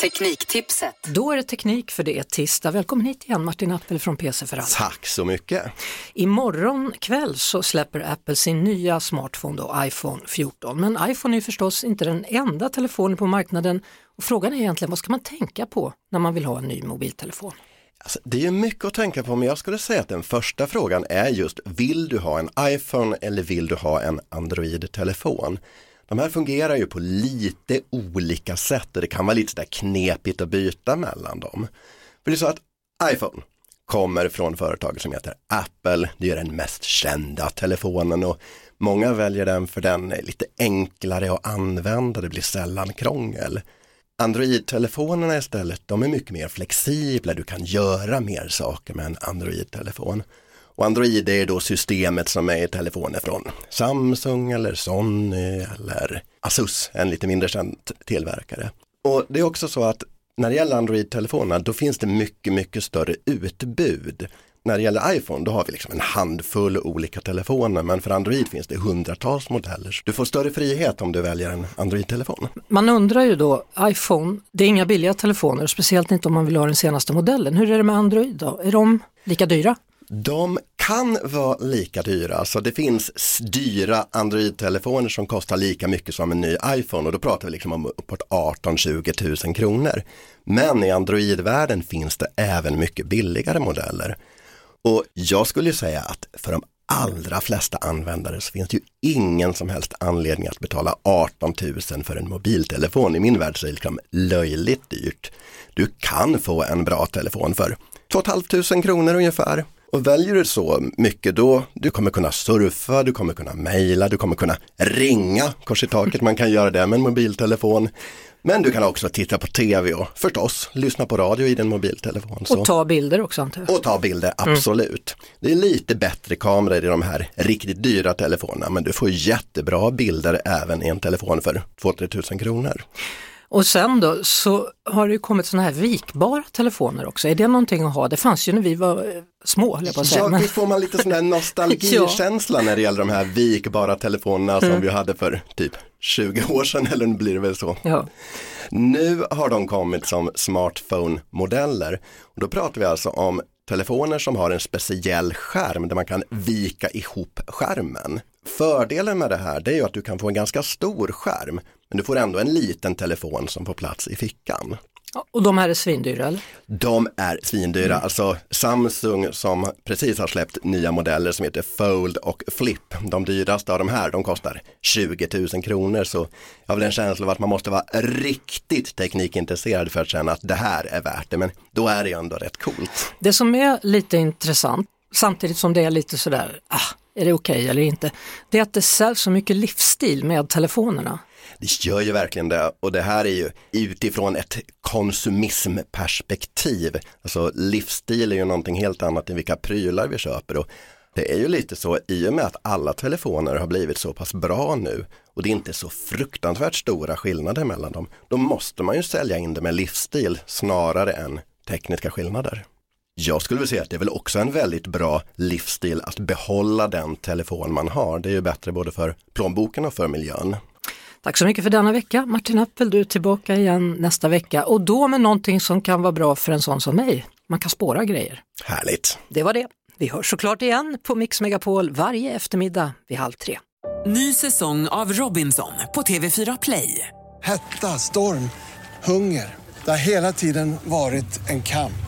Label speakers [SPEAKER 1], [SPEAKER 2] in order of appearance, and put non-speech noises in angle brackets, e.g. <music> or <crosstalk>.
[SPEAKER 1] Tekniktipset.
[SPEAKER 2] Då är det teknik för det är tisdag. Välkommen hit igen Martin Appel från PC för allt.
[SPEAKER 3] Tack så mycket.
[SPEAKER 2] Imorgon kväll så släpper Apple sin nya smartphone då, iPhone 14. Men iPhone är förstås inte den enda telefonen på marknaden och frågan är egentligen vad ska man tänka på när man vill ha en ny mobiltelefon?
[SPEAKER 3] Alltså, det är ju mycket att tänka på men jag skulle säga att den första frågan är just vill du ha en iPhone eller vill du ha en Android-telefon? De här fungerar ju på lite olika sätt och det kan vara lite sådär knepigt att byta mellan dem. För det är så att iPhone kommer från företaget som heter Apple, det är den mest kända telefonen och många väljer den för den är lite enklare att använda, det blir sällan krångel. Android-telefonerna istället, de är mycket mer flexibla, du kan göra mer saker med en Android-telefon. Och Android är då systemet som är i telefoner från Samsung eller Sony eller Asus, en lite mindre känd tillverkare. Och det är också så att när det gäller Android-telefonerna då finns det mycket, mycket större utbud. När det gäller iPhone då har vi liksom en handfull olika telefoner men för Android finns det hundratals modeller. Du får större frihet om du väljer en Android-telefon.
[SPEAKER 2] Man undrar ju då, iPhone, det är inga billiga telefoner, speciellt inte om man vill ha den senaste modellen. Hur är det med Android då? Är de lika dyra?
[SPEAKER 3] De kan vara lika dyra, så det finns dyra Android-telefoner som kostar lika mycket som en ny iPhone och då pratar vi liksom om uppåt 18-20 000 kronor. Men i Android-världen finns det även mycket billigare modeller. Och jag skulle säga att för de allra flesta användare så finns det ju ingen som helst anledning att betala 18 000 för en mobiltelefon. I min värld så är det liksom löjligt dyrt. Du kan få en bra telefon för 2 500 kronor ungefär. Och väljer du så mycket då, du kommer kunna surfa, du kommer kunna mejla, du kommer kunna ringa, kors i taket, man kan göra det med en mobiltelefon. Men du kan också titta på tv och förstås lyssna på radio i din mobiltelefon. Så.
[SPEAKER 2] Och ta bilder också antar jag.
[SPEAKER 3] Och ta bilder, absolut. Det är lite bättre kameror i de här riktigt dyra telefonerna men du får jättebra bilder även i en telefon för 2-3 tusen kronor.
[SPEAKER 2] Och sen då så har det ju kommit sådana här vikbara telefoner också. Är det någonting att ha? Det fanns ju när vi var eh, små, höll jag på att säga.
[SPEAKER 3] Ja, visst får man lite sån här <laughs> nostalgikänsla när det gäller de här vikbara telefonerna som vi hade för typ 20 år sedan eller nu blir det väl så.
[SPEAKER 2] ja.
[SPEAKER 3] Nu har de kommit som smartphone-modeller. Och då pratar vi alltså om telefoner som har en speciell skärm där man kan vika ihop skärmen. Fördelen med det här det är ju att du kan få en ganska stor skärm men du får ändå en liten telefon som får plats i fickan.
[SPEAKER 2] Och de här är svindyra eller?
[SPEAKER 3] De är svindyra, alltså Samsung som precis har släppt nya modeller som heter Fold och Flip. De dyraste av de här, de kostar 20 000 kronor så jag har väl en känsla av att man måste vara riktigt teknikintresserad för att känna att det här är värt det, men då är det ju ändå rätt coolt.
[SPEAKER 2] Det som är lite intressant, samtidigt som det är lite sådär, ah, är det okej eller inte? Det är att det säljs så mycket livsstil med telefonerna.
[SPEAKER 3] Det gör ju verkligen det och det här är ju utifrån ett konsumismperspektiv. Alltså livsstil är ju någonting helt annat än vilka prylar vi köper och det är ju lite så i och med att alla telefoner har blivit så pass bra nu och det är inte så fruktansvärt stora skillnader mellan dem. Då måste man ju sälja in det med livsstil snarare än tekniska skillnader. Jag skulle vilja säga att det är väl också en väldigt bra livsstil att behålla den telefon man har. Det är ju bättre både för plånboken och för miljön.
[SPEAKER 2] Tack så mycket för denna vecka. Martin Appel, du är tillbaka igen nästa vecka och då med någonting som kan vara bra för en sån som mig. Man kan spåra grejer.
[SPEAKER 3] Härligt!
[SPEAKER 2] Det var det. Vi hörs såklart igen på Mix Megapol varje eftermiddag vid halv tre.
[SPEAKER 4] Ny säsong av Robinson på TV4 Play.
[SPEAKER 5] Hetta, storm, hunger. Det har hela tiden varit en kamp.